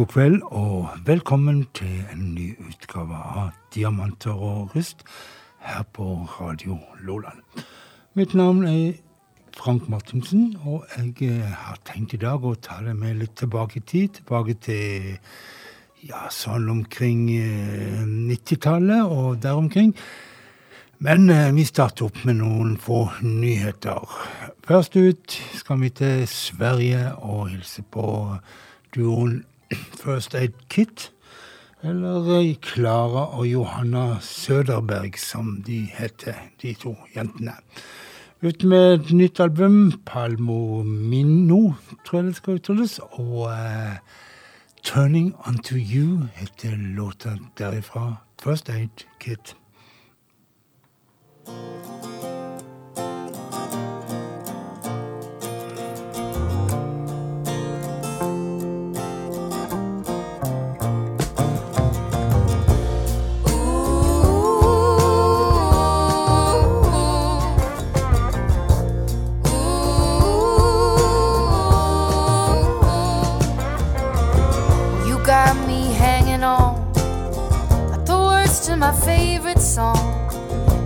god kveld, og velkommen til en ny utgave av Diamanter og rust her på Radio Loland. Mitt navn er Frank Martinsen, og jeg eh, har tenkt i dag å ta det med litt tilbake i tid. Tilbake til ja, sånn omkring 90-tallet eh, og der omkring. Men eh, vi starter opp med noen få nyheter. Først ut skal vi til Sverige og hilse på duoen First Aid Kit, eller Klara og Johanna Søderberg, som de heter, de to jentene. Ut med et nytt album, Palmo Minno, tror jeg det skal uttales, og uh, Turning Unto You heter låta derifra. First Aid Kit. My favorite song.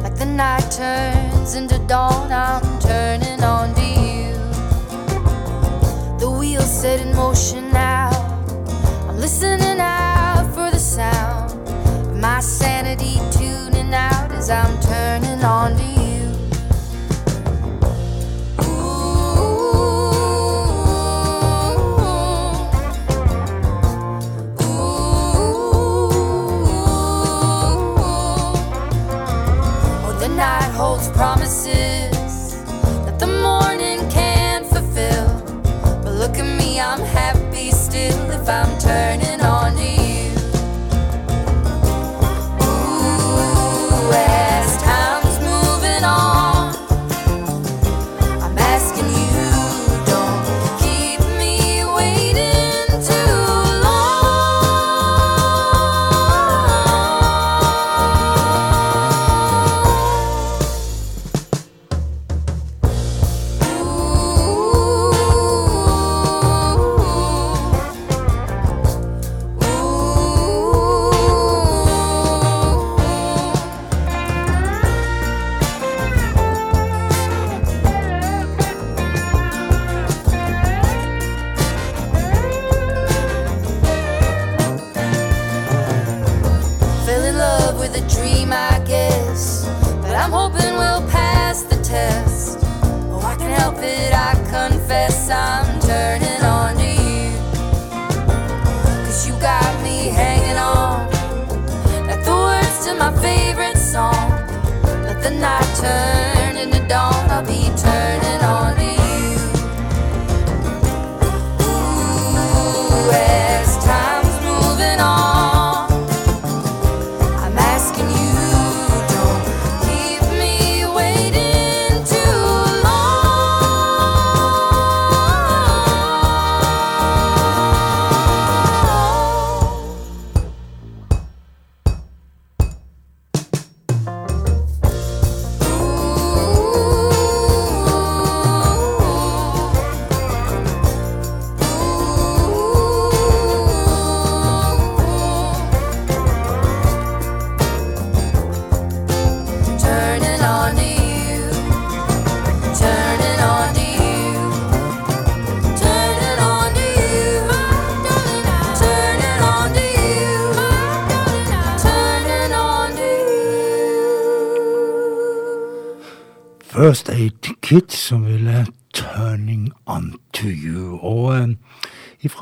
Like the night turns into dawn, I'm turning on to you. The wheels set in motion now. If I'm turning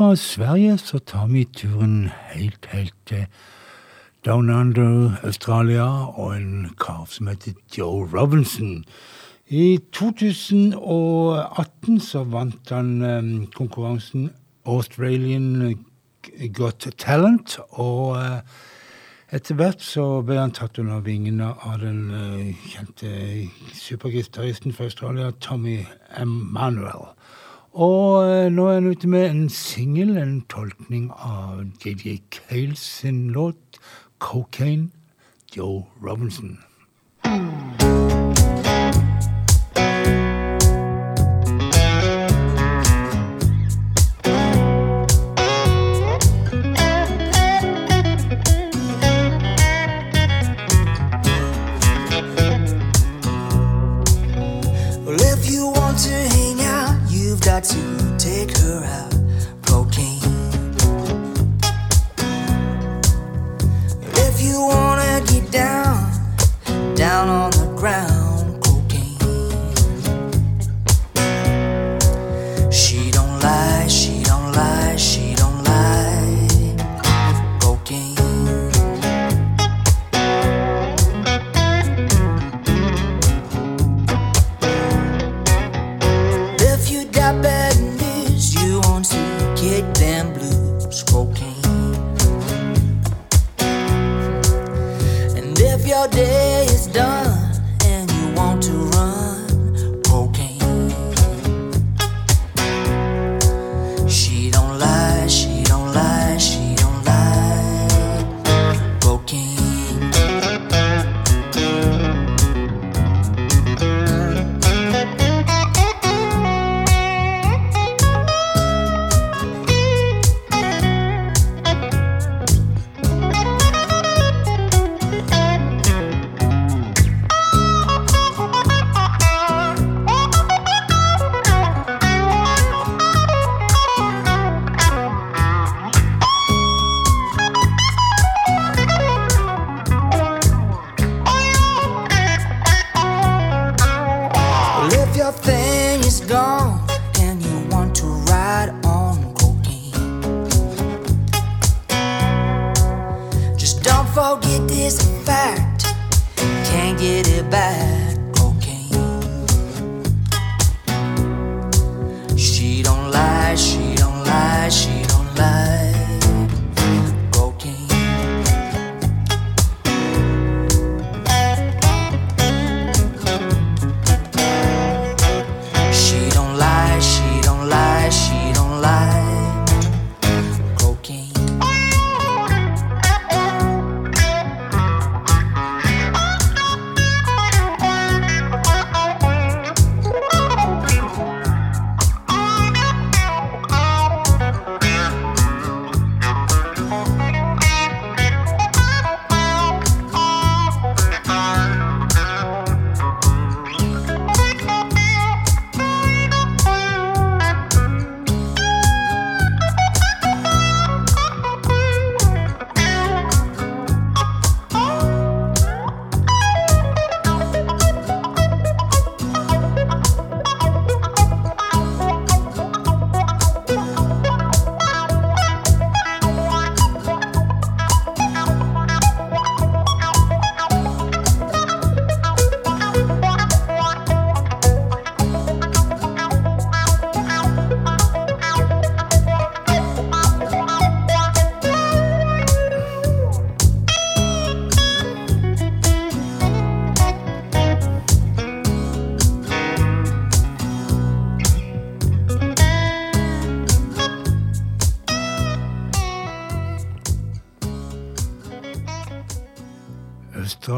ifra Sverige så tar vi turen helt, helt til Down Under Australia og en kar som heter Joe Robinson. I 2018 så vant han eh, konkurransen Australian Got Talent, og eh, Etter hvert så ble han tatt under vingene av den uh, kjente supergitaristen fra Australia, Tommy Emanuel. Og uh, nå er han ute med en singel, en tolkning av JJ Cales sin låt 'Cocaine', Joe Robinson. to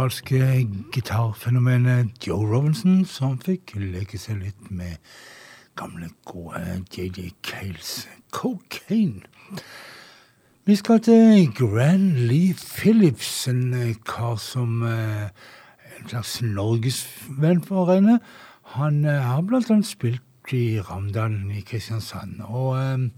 australske gitarfenomenet Joe Robinson, som fikk leke seg litt med gamle, gode JJ Cales Cocaine. Vi skal til Grand Lee Phillips, en eh, kar som eh, en slags norgesvenn for å regne. Han eh, har blant annet spilt i Ramdalen i Kristiansand. og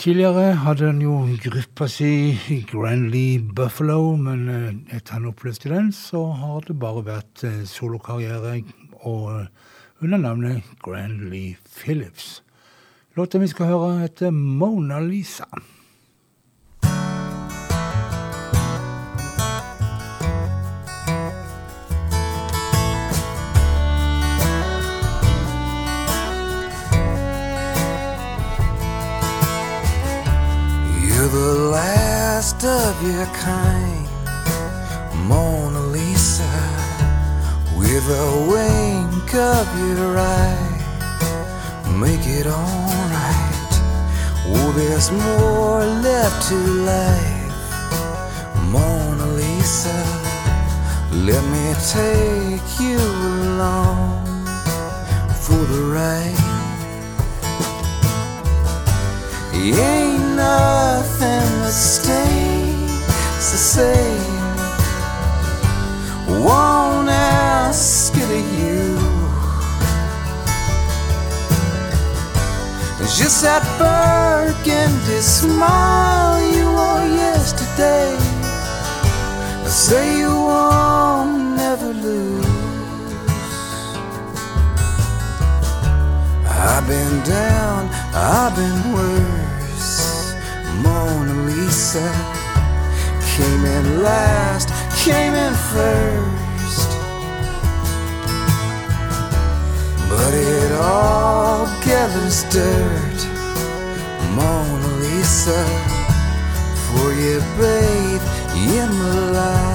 Tidligere hadde han jo gruppa si Granley Buffalo, men eh, etter han oppløste den, så har det bare vært eh, solokarriere og under navnet Granley Phillips. Låta vi skal høre, heter Mona Lisa. The last of your kind, Mona Lisa, with a wink of your eye, make it alright. Oh, there's more left to life, Mona Lisa. Let me take you along for the ride. Ain't nothing that stays the same. Won't ask it of you. Just that burgundy smile you wore yesterday. Say you won't never lose. I've been down, I've been worse. Mona Lisa came in last, came in first. But it all gathers dirt, Mona Lisa, for you bathe in the light.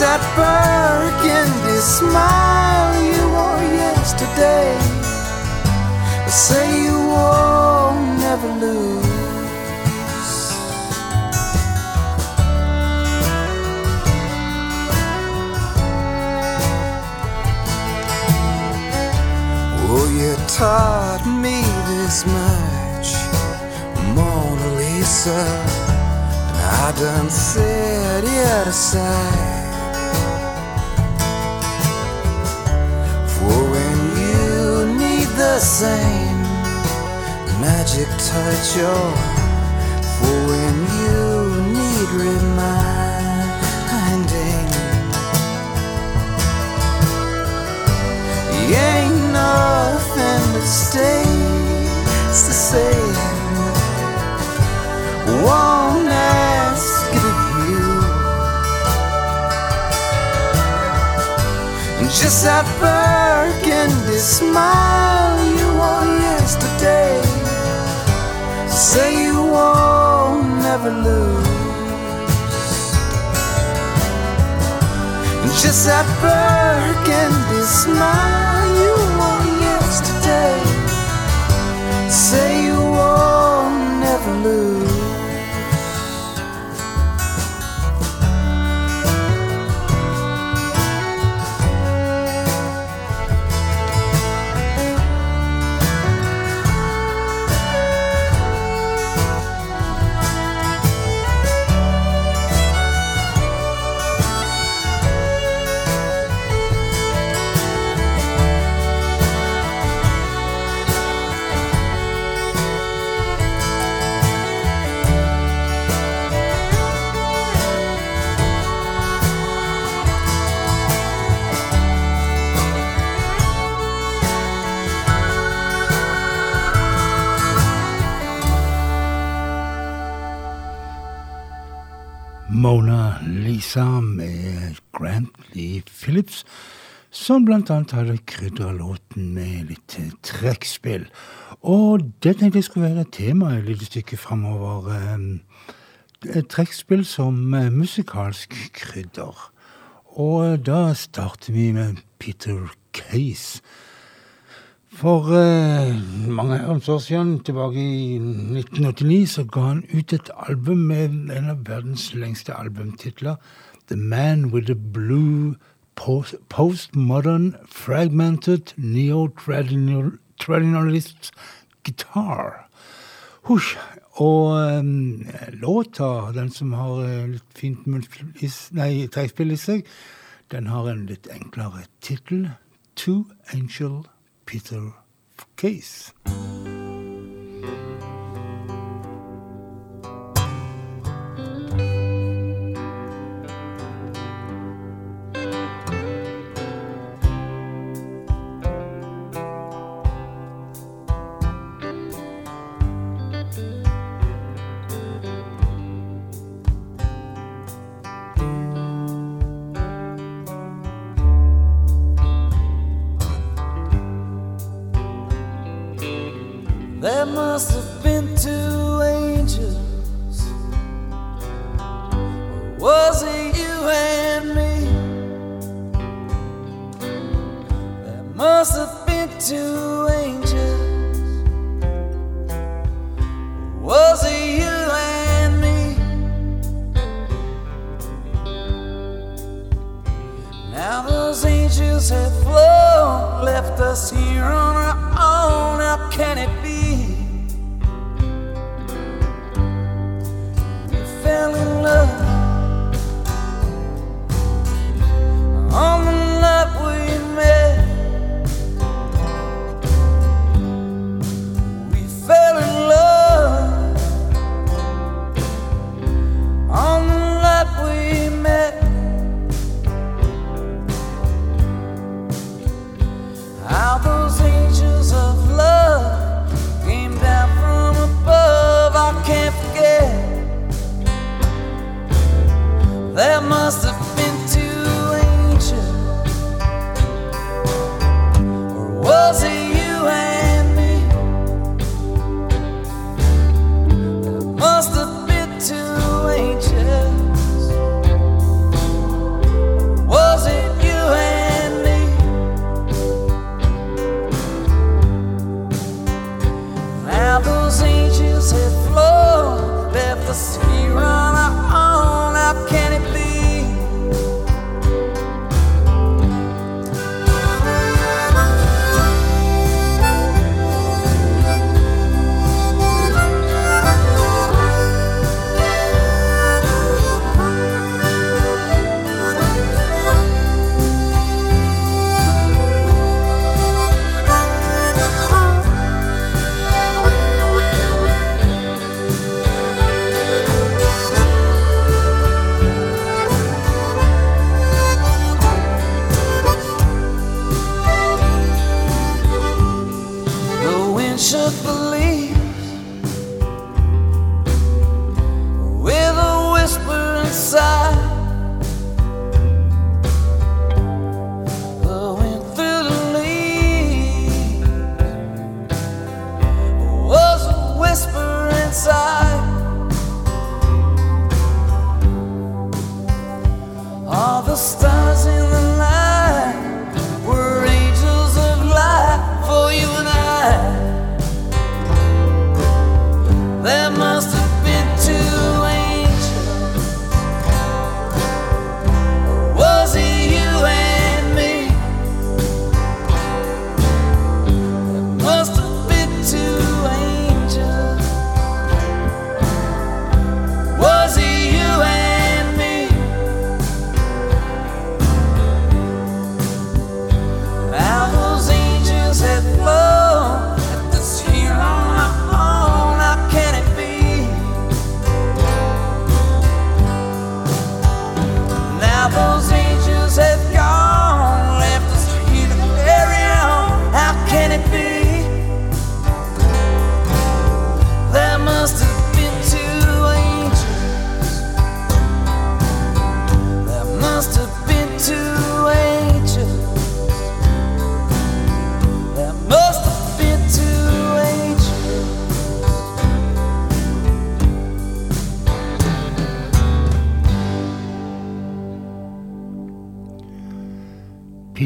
Just that burgundy smile you wore yesterday. Say you won't never lose. Oh, you taught me this much, Mona Lisa, and I done set it aside. The same magic touch, or for when you need reminding. Ain't nothing that stays the same. Won't ask it of you. Just that burgundy smile Say you won't never lose. And just that burgundy smile you wore yesterday. Say you won't never lose. Lisa med Grant Lee Phillips, som blant annet hadde krydra låten med litt trekkspill. Og det tenkte jeg skulle være tema et lite stykke framover. Et trekkspill som musikalsk krydder. Og da starter vi med Peter Case. For eh, mange herrens år siden, tilbake i 1989, så ga han ut et album med en av verdens lengste albumtitler. The Man With The Blue post Postmodern Fragmented Neo-Traditionalist Guitar. Husk. Og um, låta, den som har litt fint trekkspill i seg, den har en litt enklere tittel. Two Angel Peter Case.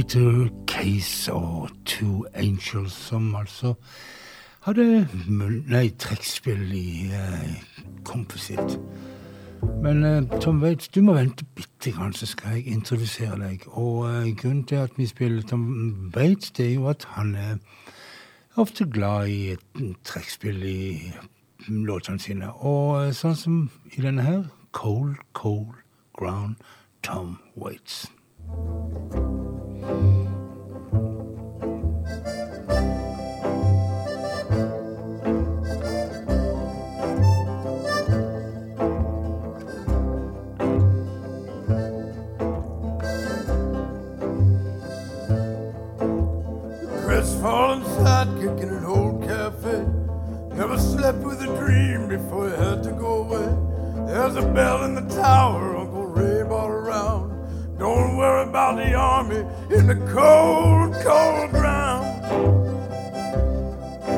Peter Case og Two Angels, som altså hadde nei, trekkspill i eh, kompet. Men eh, Tom Waits, du må vente bitte grann, så skal jeg introdusere deg. Og eh, grunnen til at vi spiller Tom Waits, det er jo at han er ofte glad i trekkspill i låtene sine. Og eh, sånn som i denne her, Cold, Cold Ground, Tom Waits. Crestfallen sidekick in an old cafe. Never slept with a dream before you had to go away. There's a bell in the tower Don't worry about the army in the cold, cold ground.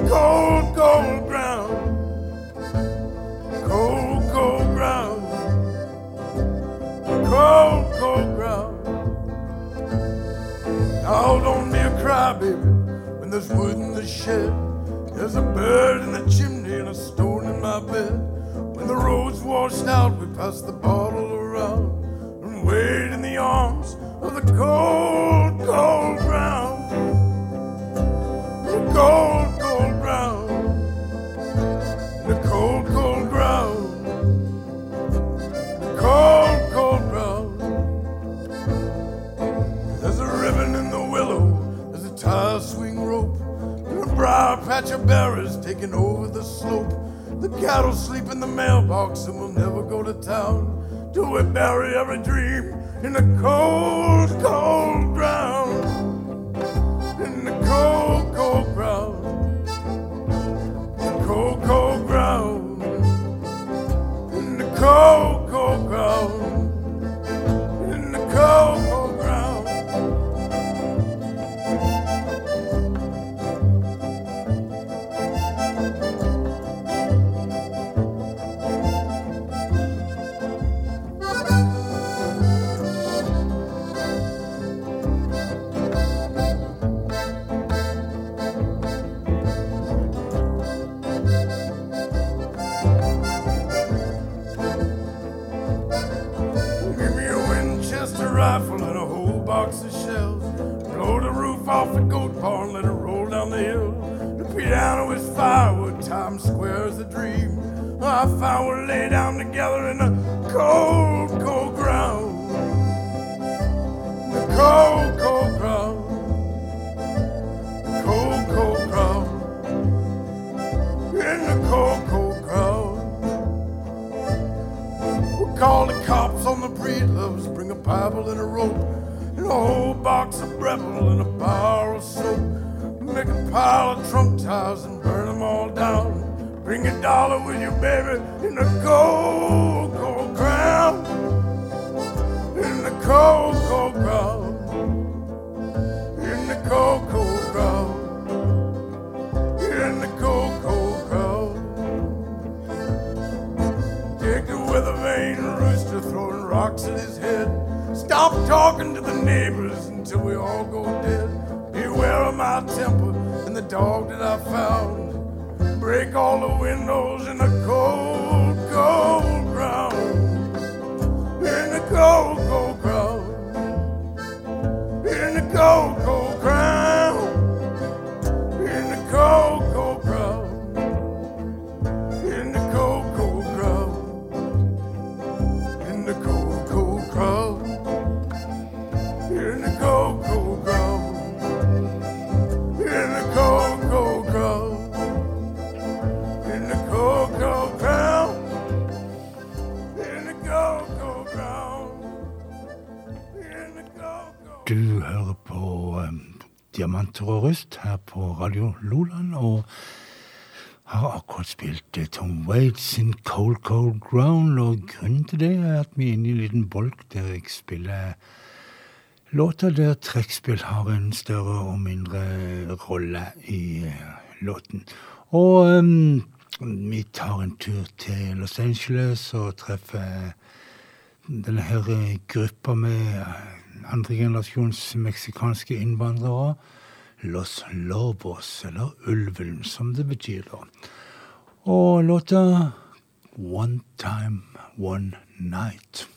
Cold, cold ground. Cold, cold ground. Cold, cold ground. Now don't be a crybaby when there's wood in the shed. There's a bird in the chimney and a stone in my bed. When the road's washed out, we pass the bottle around Wait in the arms of the cold, cold ground. The cold, cold ground. The cold, cold ground. The cold, cold ground. There's a ribbon in the willow, there's a tire swing rope, and a briar patch of berries taking over the slope. The cattle sleep in the mailbox and will never go to town. Till we bury every dream in the cold, cold Loland. og har akkurat spilt eh, Tom Waits sin Cold Cold Ground, og grunnen til det er at vi er inne i en liten bolk der jeg spiller låter der trekkspill har en større og mindre rolle i eh, låten. Og um, vi tar en tur til Los Angeles og treffer denne her gruppa med andregenerasjons meksikanske innvandrere. Los Lobos, eller Ulven, som det betyr, da. Og låta One Time, One Night.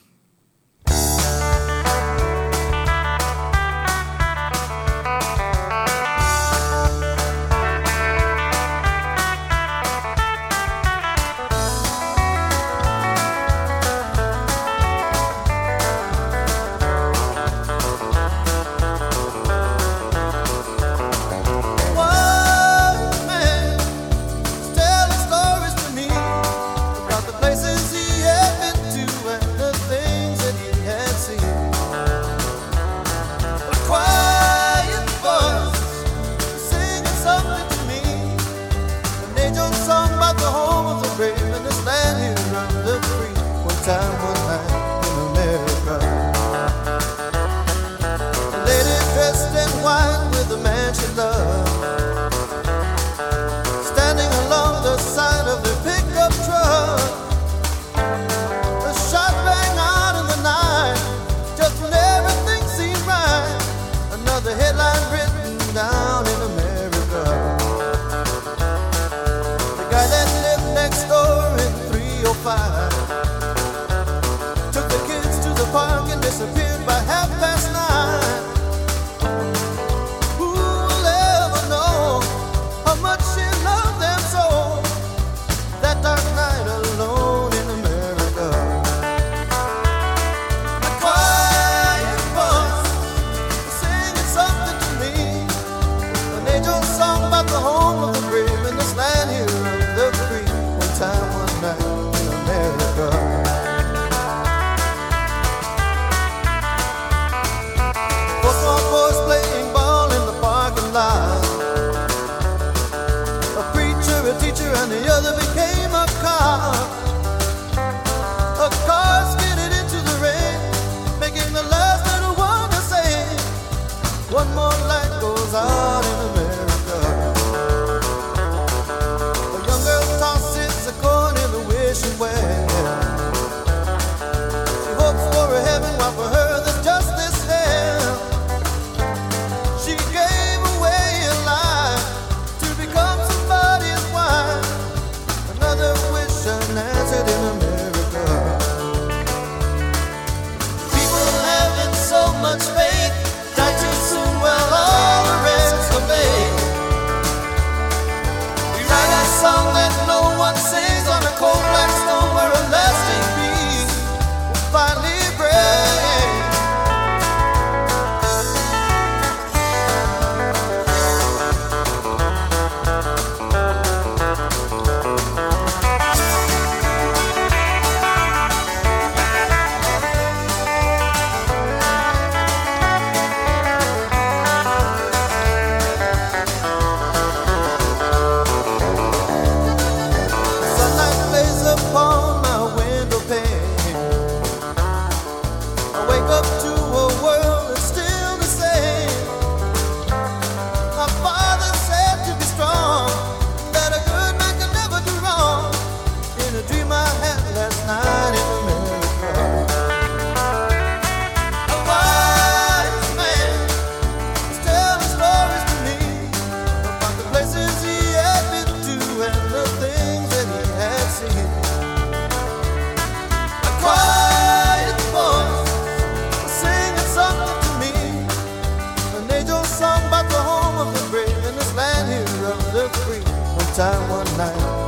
I one night.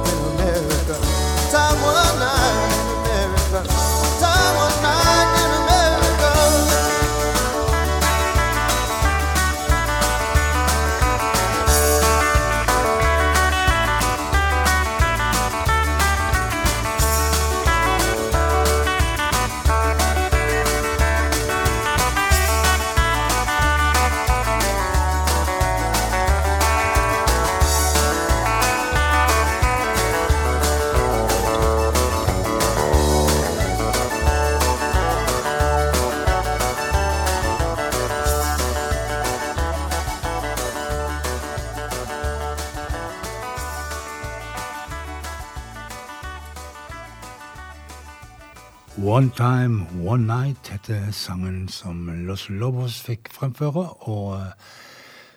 One Time, One Night heter sangen som Los Lobos fikk fremføre. Og uh,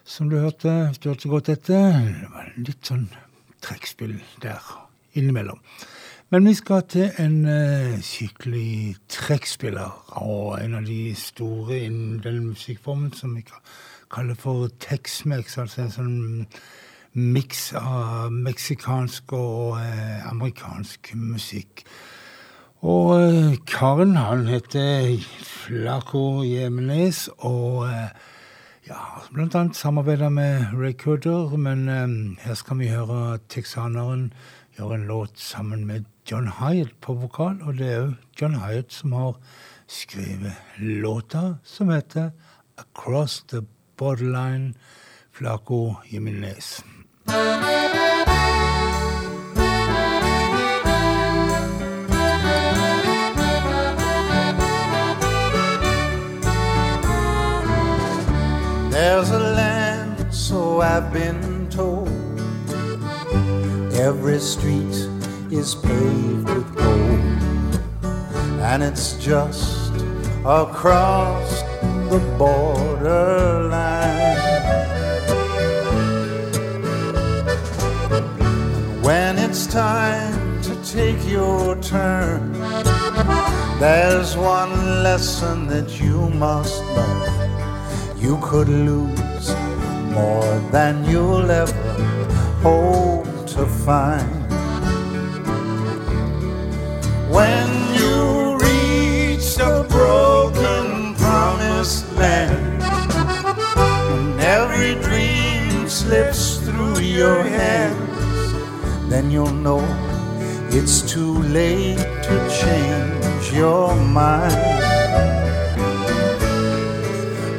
som du hørte, hvis du hørte godt etter, det var litt sånn trekkspill der innimellom. Men vi skal til en uh, skikkelig trekkspiller, og en av de store innen den musikkformen som vi kaller for Tex-Mex, altså en sånn miks av meksikansk og uh, amerikansk musikk. Og eh, karen, han heter Flaco Jemenes, og eh, ja, blant annet samarbeider med Ray men um, her skal vi høre texaneren gjøre en låt sammen med John Hyatt på vokal, og det er jo John Hyatt som har skrevet låta som heter Across the Borderline, Flaco Jimenez. There's a land, so I've been told. Every street is paved with gold, and it's just across the borderline. When it's time to take your turn, there's one lesson that you must learn you could lose more than you'll ever hope to find. When you reach a broken promised land, and every dream slips through your hands, then you'll know it's too late to change your mind.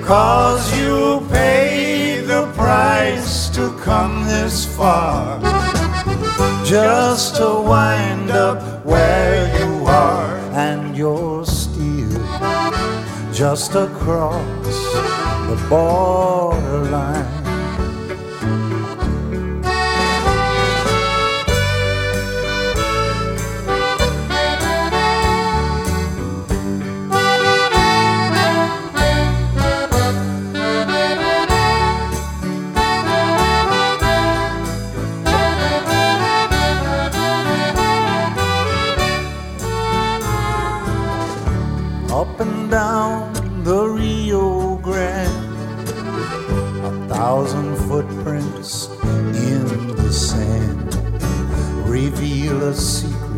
Cause you paid the price to come this far. Just to wind up where you are And you're still just across the borderline a secret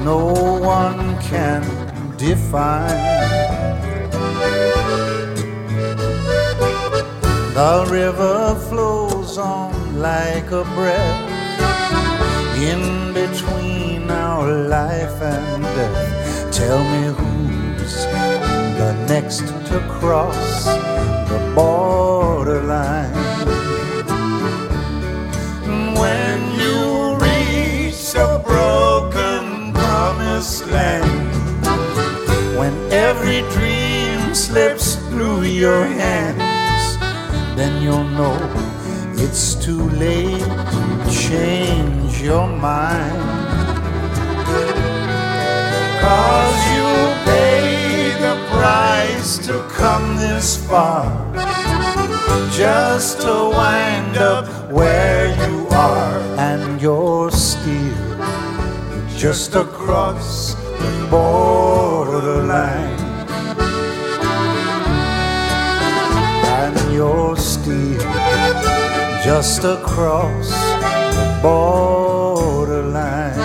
no one can define. The river flows on like a breath in between our life and death. Tell me who's the next to cross the borderline. Slips through your hands, then you'll know it's too late to change your mind. Cause you paid the price to come this far Just to wind up where you are And you're still just across the borderline And you're still just across the borderline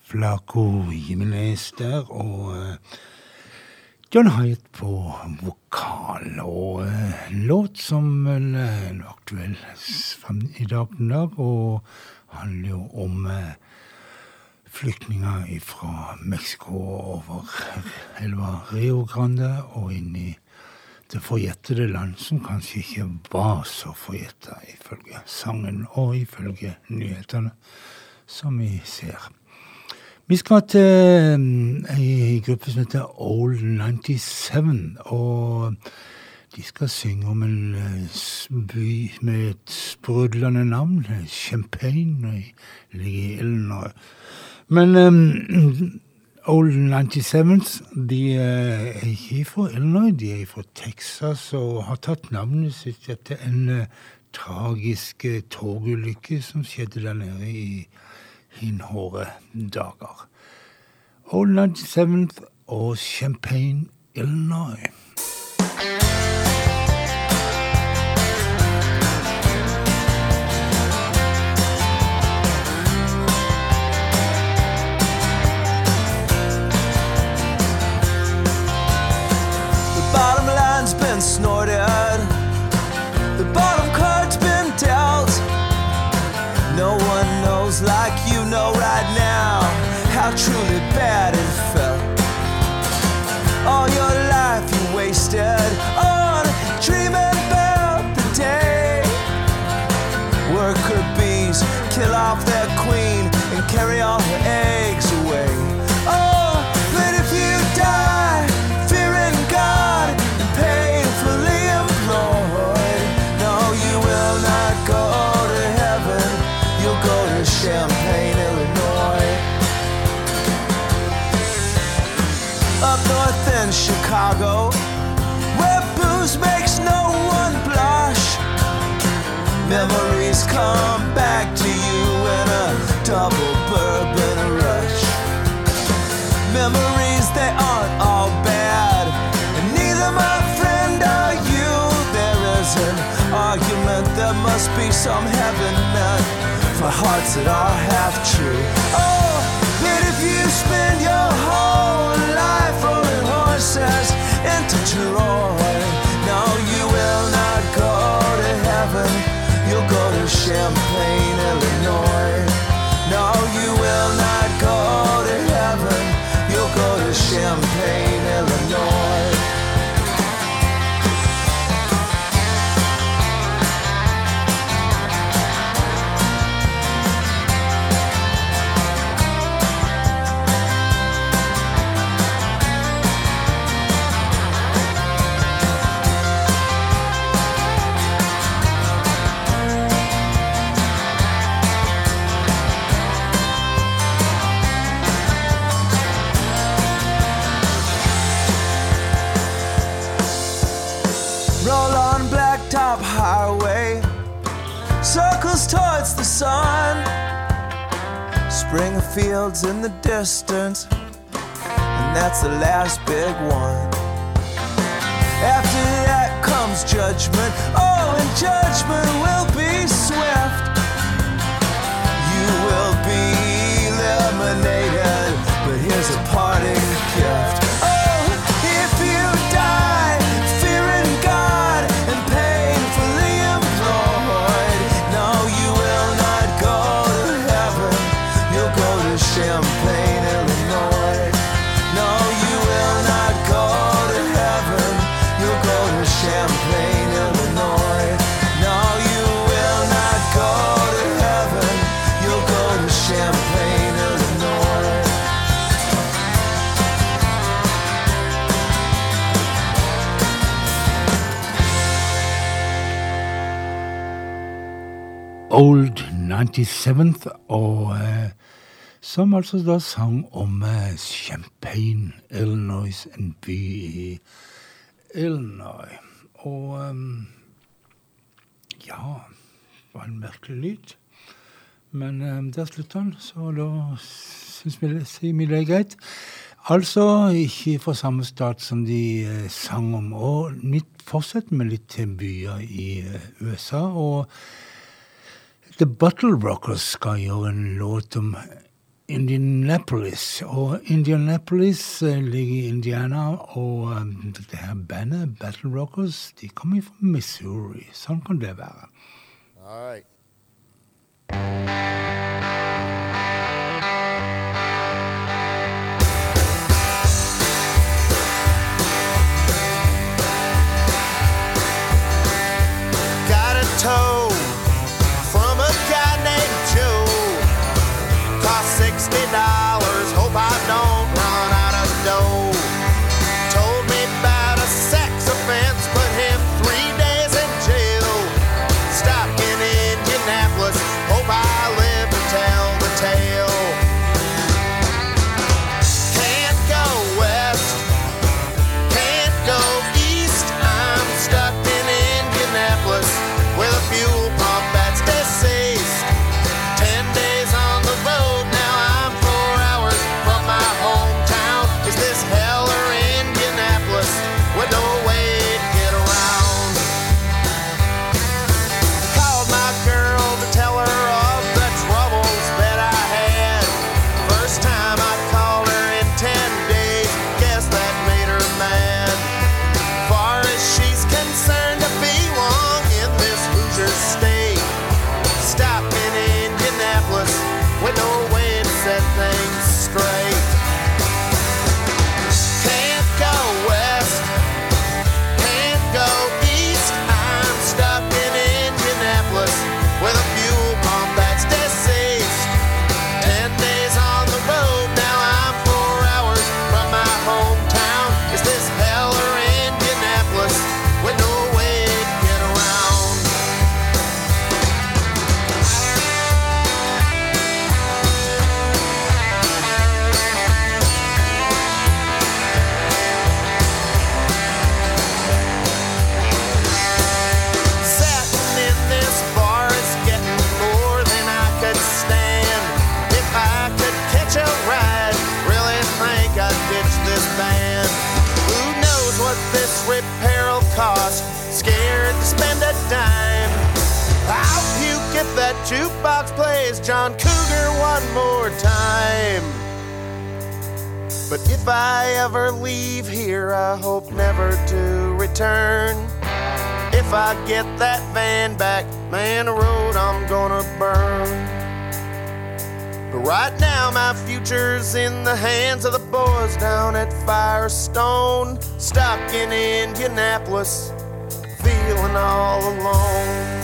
Flaco Jimenez der, og eh, John Hyatt på vokal. Og eh, en låt som vel er aktuell i dag, og handler jo om eh, flyktninger fra Mexico over elva Rio Grande og inn i det forjettede land, som kanskje ikke var så forjetta ifølge sangen og ifølge nyhetene, som vi ser. Vi skal til ei gruppe som heter Old 97. Og De skal synge om en eh, by med et sprudlende navn, Champagne, ligger i Illinois. Men um, Old 97s de er ikke fra Illinois, de er fra Texas og har tatt navnet sitt etter en uh, tragisk togulykke som skjedde der nede i hinhåre dager. Old 97th og Champagne, Illinois. Some heaven meant for hearts that are half true. Oh, that if you spend your whole life rolling horses into Troy, no, you will not go to heaven. You'll go to Champaign, fields in the distance, and that's the last big one. After that comes judgment, oh, and judgment will be swift. You will be eliminated, but here's a parting gift. Old 97th, og eh, som altså da sang om eh, Champagne, Illinois, en by i Illinois. Og eh, ja, var en merkelig lyd. Men um, der slutta han, så da syns vi, det er greit. Altså ikke fra samme stat som de eh, sang om. Og fortsetter med litt til byer i eh, USA. og The Bottle Rockers skal gjøre en låt om Indianapolis. Og Indianapolis eh, ligger i Indiana, og um, det her bandet, Battle Rockers, de kommer fra Missouri. Sånn kan det være. All right. Cost John Cougar one more time. But if I ever leave here, I hope never to return. If I get that van back, man, the road I'm gonna burn. But right now, my future's in the hands of the boys down at Firestone, stuck in Indianapolis, feeling all alone.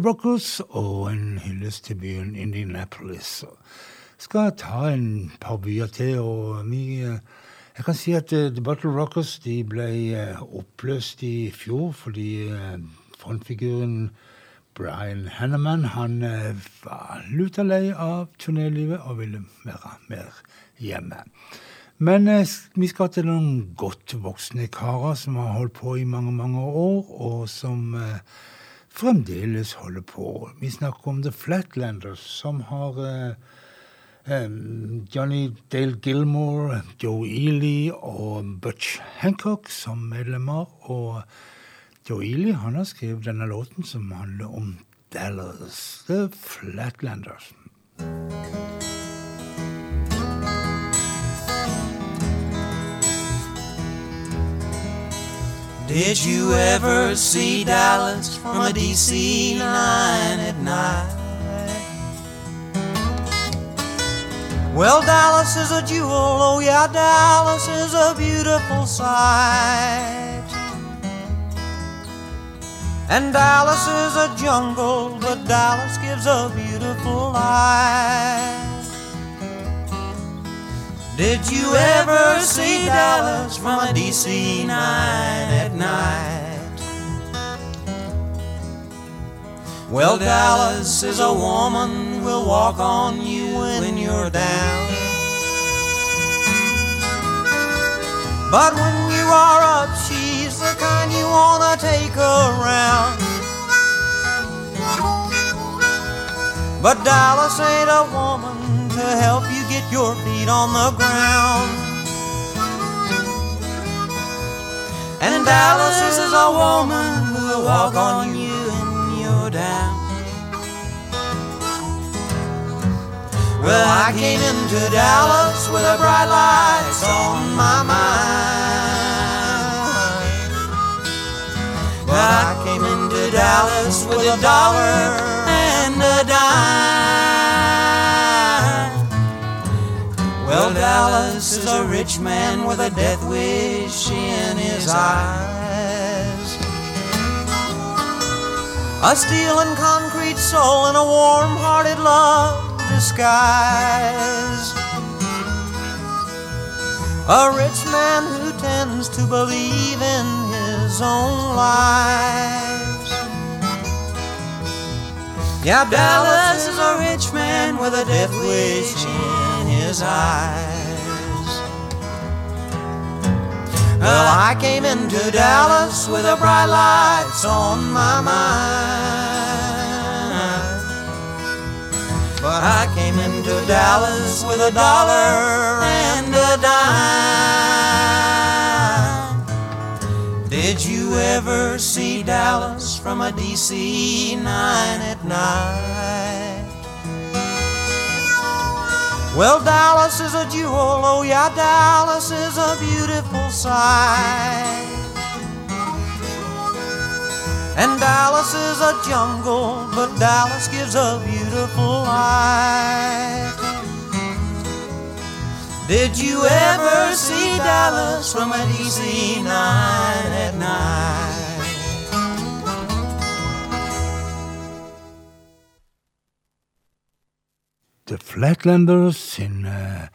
Bottle Rockers og en hyllest til byen Indianapolis. Skal ta en par byer til, og vi eh, Jeg kan si at eh, The Battle Rockers de ble eh, oppløst i fjor fordi frontfiguren Brian Hanneman han var luta lei av turnélivet og ville være mer hjemme. Men vi skal til noen godt voksne karer som har holdt på i mange, mange år, og som fremdeles holder på. Vi snakker om The Flatlanders, som har eh, em, Johnny Dale Gilmore, Joe Ely og Butch Hancock som medlemmer. Og Joe Ely han har skrevet denne låten som handler om Dallas, The Flatlanders. Did you ever see Dallas from a DC 9 at night? Well, Dallas is a jewel, oh yeah, Dallas is a beautiful sight. And Dallas is a jungle, but Dallas gives a beautiful life. Did you ever see Dallas from a DC 9 at night? Well, Dallas is a woman will walk on you when you're down. But when you are up, she's the kind you wanna take around. But Dallas ain't a woman to help you get your feet on the ground. And Dallas is a woman who will walk on you when you're down. Well, I came into Dallas with a bright lights on my mind. But I came into Dallas with a dollar and a dime. Well, Dallas is a rich man with a death wish in his eyes. A steel and concrete soul and a warm hearted love disguise. A rich man who tends to believe in his own lies. Yeah, Dallas is a rich man with a death wish in his eyes. Well, uh, I came into Dallas with a bright lights on my mind. But I came into Dallas with a dollar and a dime. Did you ever see Dallas from a DC 9 at night? Well, Dallas is a jewel, oh yeah, Dallas is a beautiful sight. And Dallas is a jungle, but Dallas gives a beautiful life. Did you ever see Dallas from a DC 9 at night? The Flatlanders sin uh,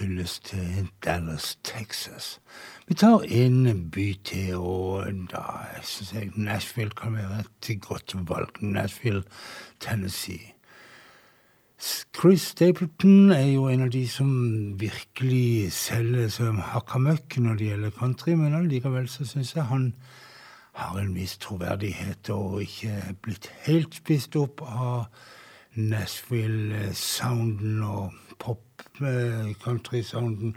hyllest til Dallas, Texas. Vi tar en by til, og da syns jeg Nashville kan være et godt valg. Nashville, Tennessee. Chris Stapleton er jo en av de som virkelig selger som hakka møkk når det gjelder country, men allikevel så syns jeg han har en viss troverdighet og ikke blitt helt spist opp av Nashville-sounden og pop-country-sounden.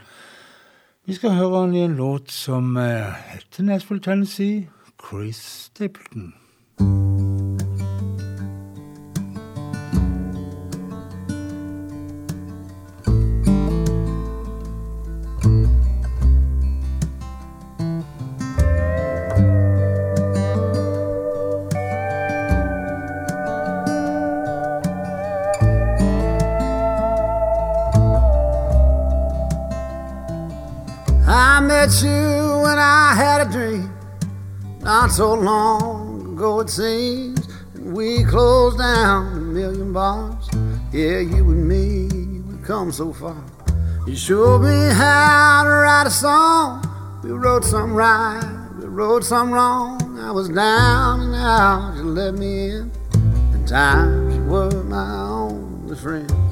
Vi skal høre han i en låt som heter Nashville, Tennessee, Chris Stapleton. Met you when I had a dream. Not so long ago, it seems. And we closed down a million bars. Yeah, you and me, we come so far. You showed me how to write a song. We wrote some right, we wrote some wrong. I was down and out, you let me in. And times you were my only friend.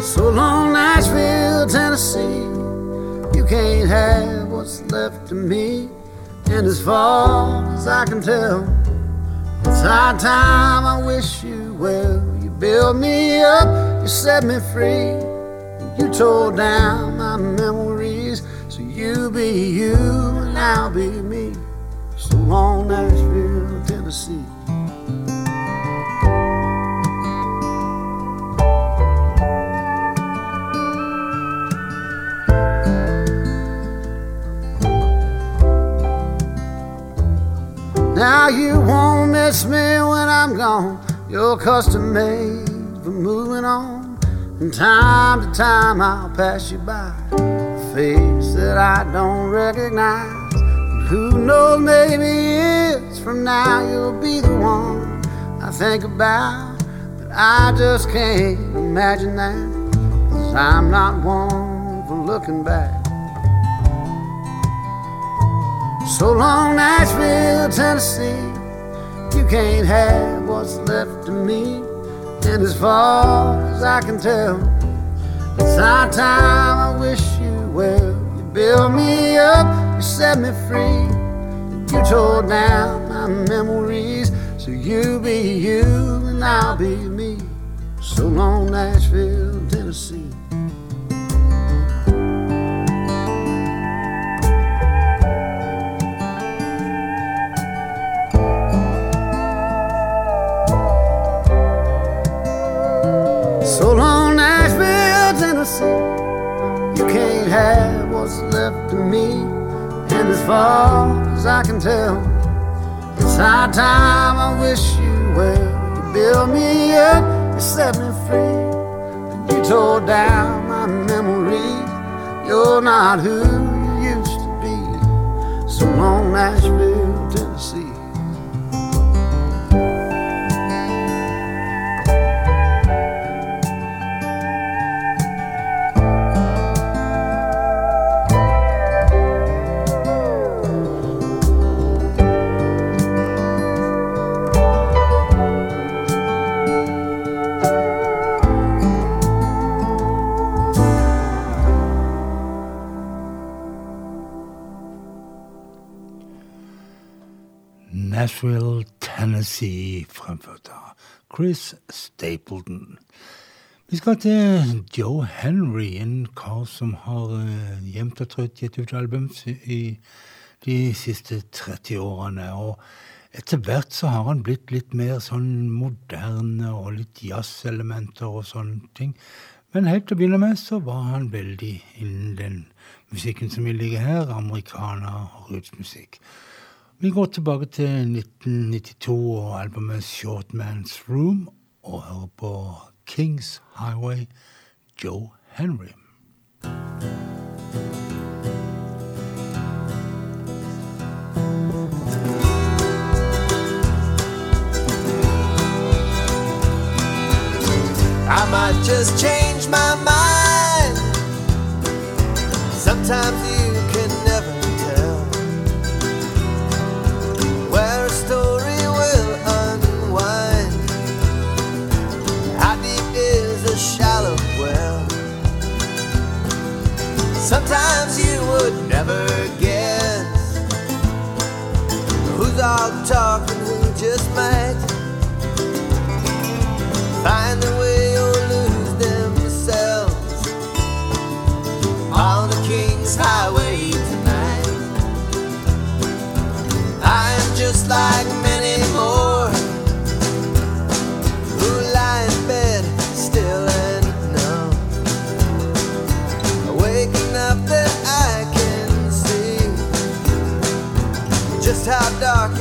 So long, Nashville, Tennessee. You can't have what's left of me. And as far as I can tell, it's high time I wish you well. You built me up, you set me free. You tore down my memories. So you be you and I'll be me. So long, Nashville, Tennessee. Now you won't miss me when I'm gone. You're custom made for moving on. And time to time I'll pass you by. A face that I don't recognize. And who knows, maybe years from now you'll be the one I think about. But I just can't imagine that. Cause I'm not one for looking back. So long, Nashville, Tennessee. You can't have what's left of me. And as far as I can tell, it's our time. I wish you well. You built me up, you set me free. You tore down my memories. So you be you and I'll be me. So long, Nashville, Tennessee. Have what's left of me. And as far as I can tell, it's high time I wish you well. You built me up, you set me free. And you tore down my memory. You're not who you used to be. So long, Nashville, Nashville, Tennessee, fremført av Chris Stapleton. Vi skal til Joe Henry, en kar som har uh, jevnt og trøtt gitt ut album i de siste 30 årene. Og etter hvert så har han blitt litt mer sånn moderne og litt jazzelementer og sånne ting. Men helt til å begynne med så var han veldig innen den musikken som ligger her, amerikaner og rootsmusikk. Vi går tilbake til 1992 og albumet Short Man's Room og hører på Kings Highway, Joe Henry. I might just change my mind. Sometimes never guess who's all talk who just might find their way or lose themselves on the King's Highway tonight. I am just like how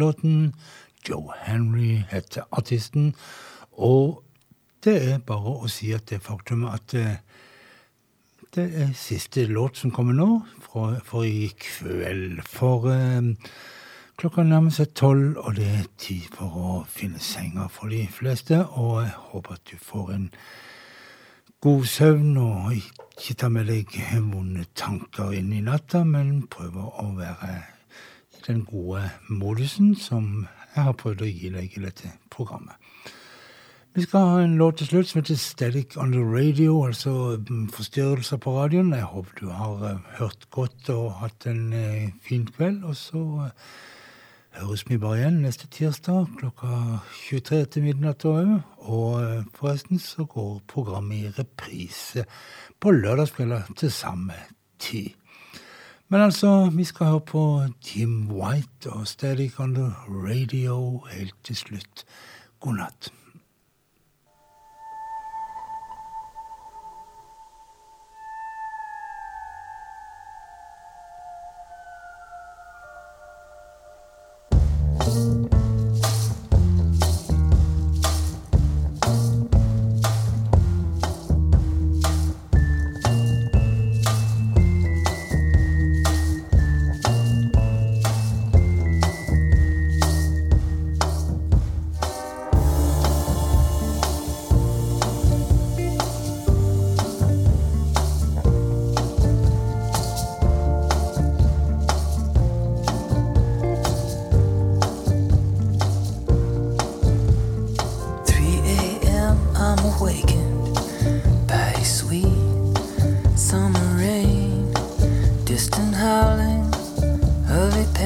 låten, Joe Henry heter artisten, og det er bare å si at det faktum at det, det er siste låt som kommer nå, fra, for i kveld. For eh, klokka nærmer seg tolv, og det er tid for å finne senga for de fleste, og jeg håper at du får en god søvn og ikke tar med deg vonde tanker inn i natta, men prøver å være den gode modusen som jeg har prøvd å gi deg i dette programmet. Vi skal ha en låt til slutt som heter Static on the Radio, altså mm, forstyrrelser på radioen. Jeg håper du har eh, hørt godt og hatt en eh, fin kveld. Og så eh, høres vi bare igjen neste tirsdag klokka 23 til midnatt òg. Og forresten så går programmet i reprise på lørdagskvelder til samme tid. Men altså, vi skal høre på Jim White og Static on the Radio helt til slutt. God natt. Thank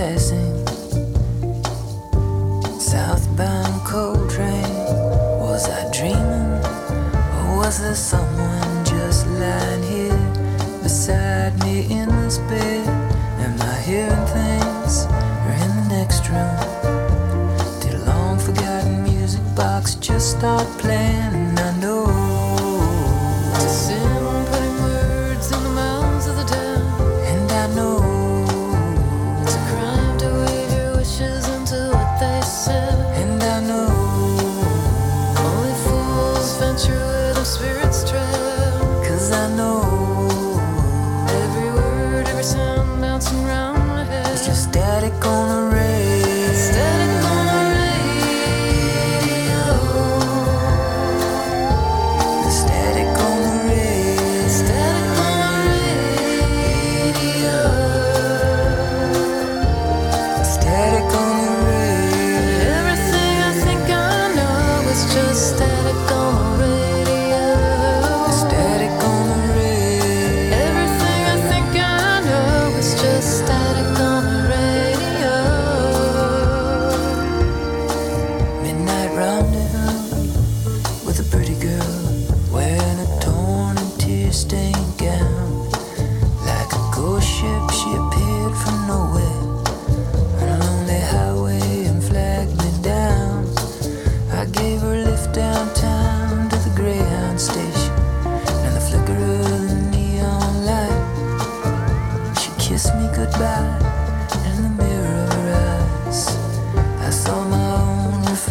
passing.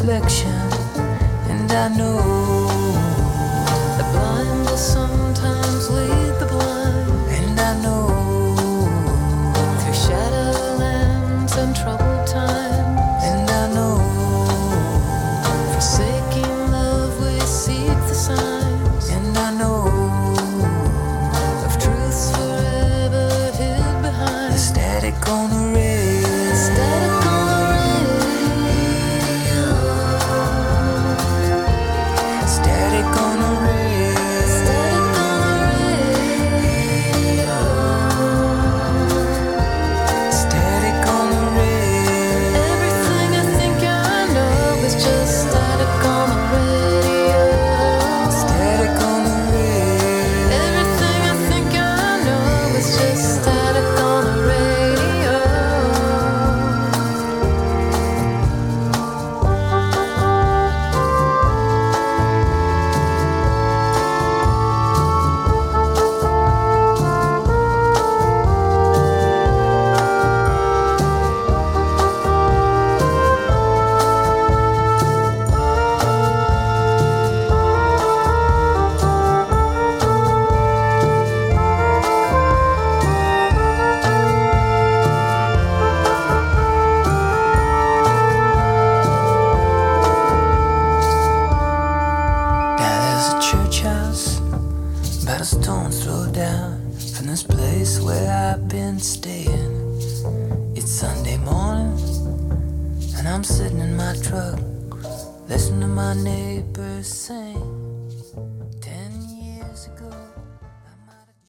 Reflection,